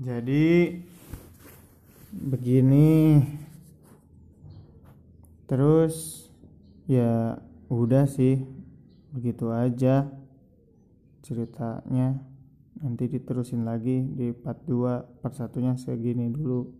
jadi begini. Terus ya udah sih begitu aja ceritanya. Nanti diterusin lagi di part 2 part satunya segini dulu.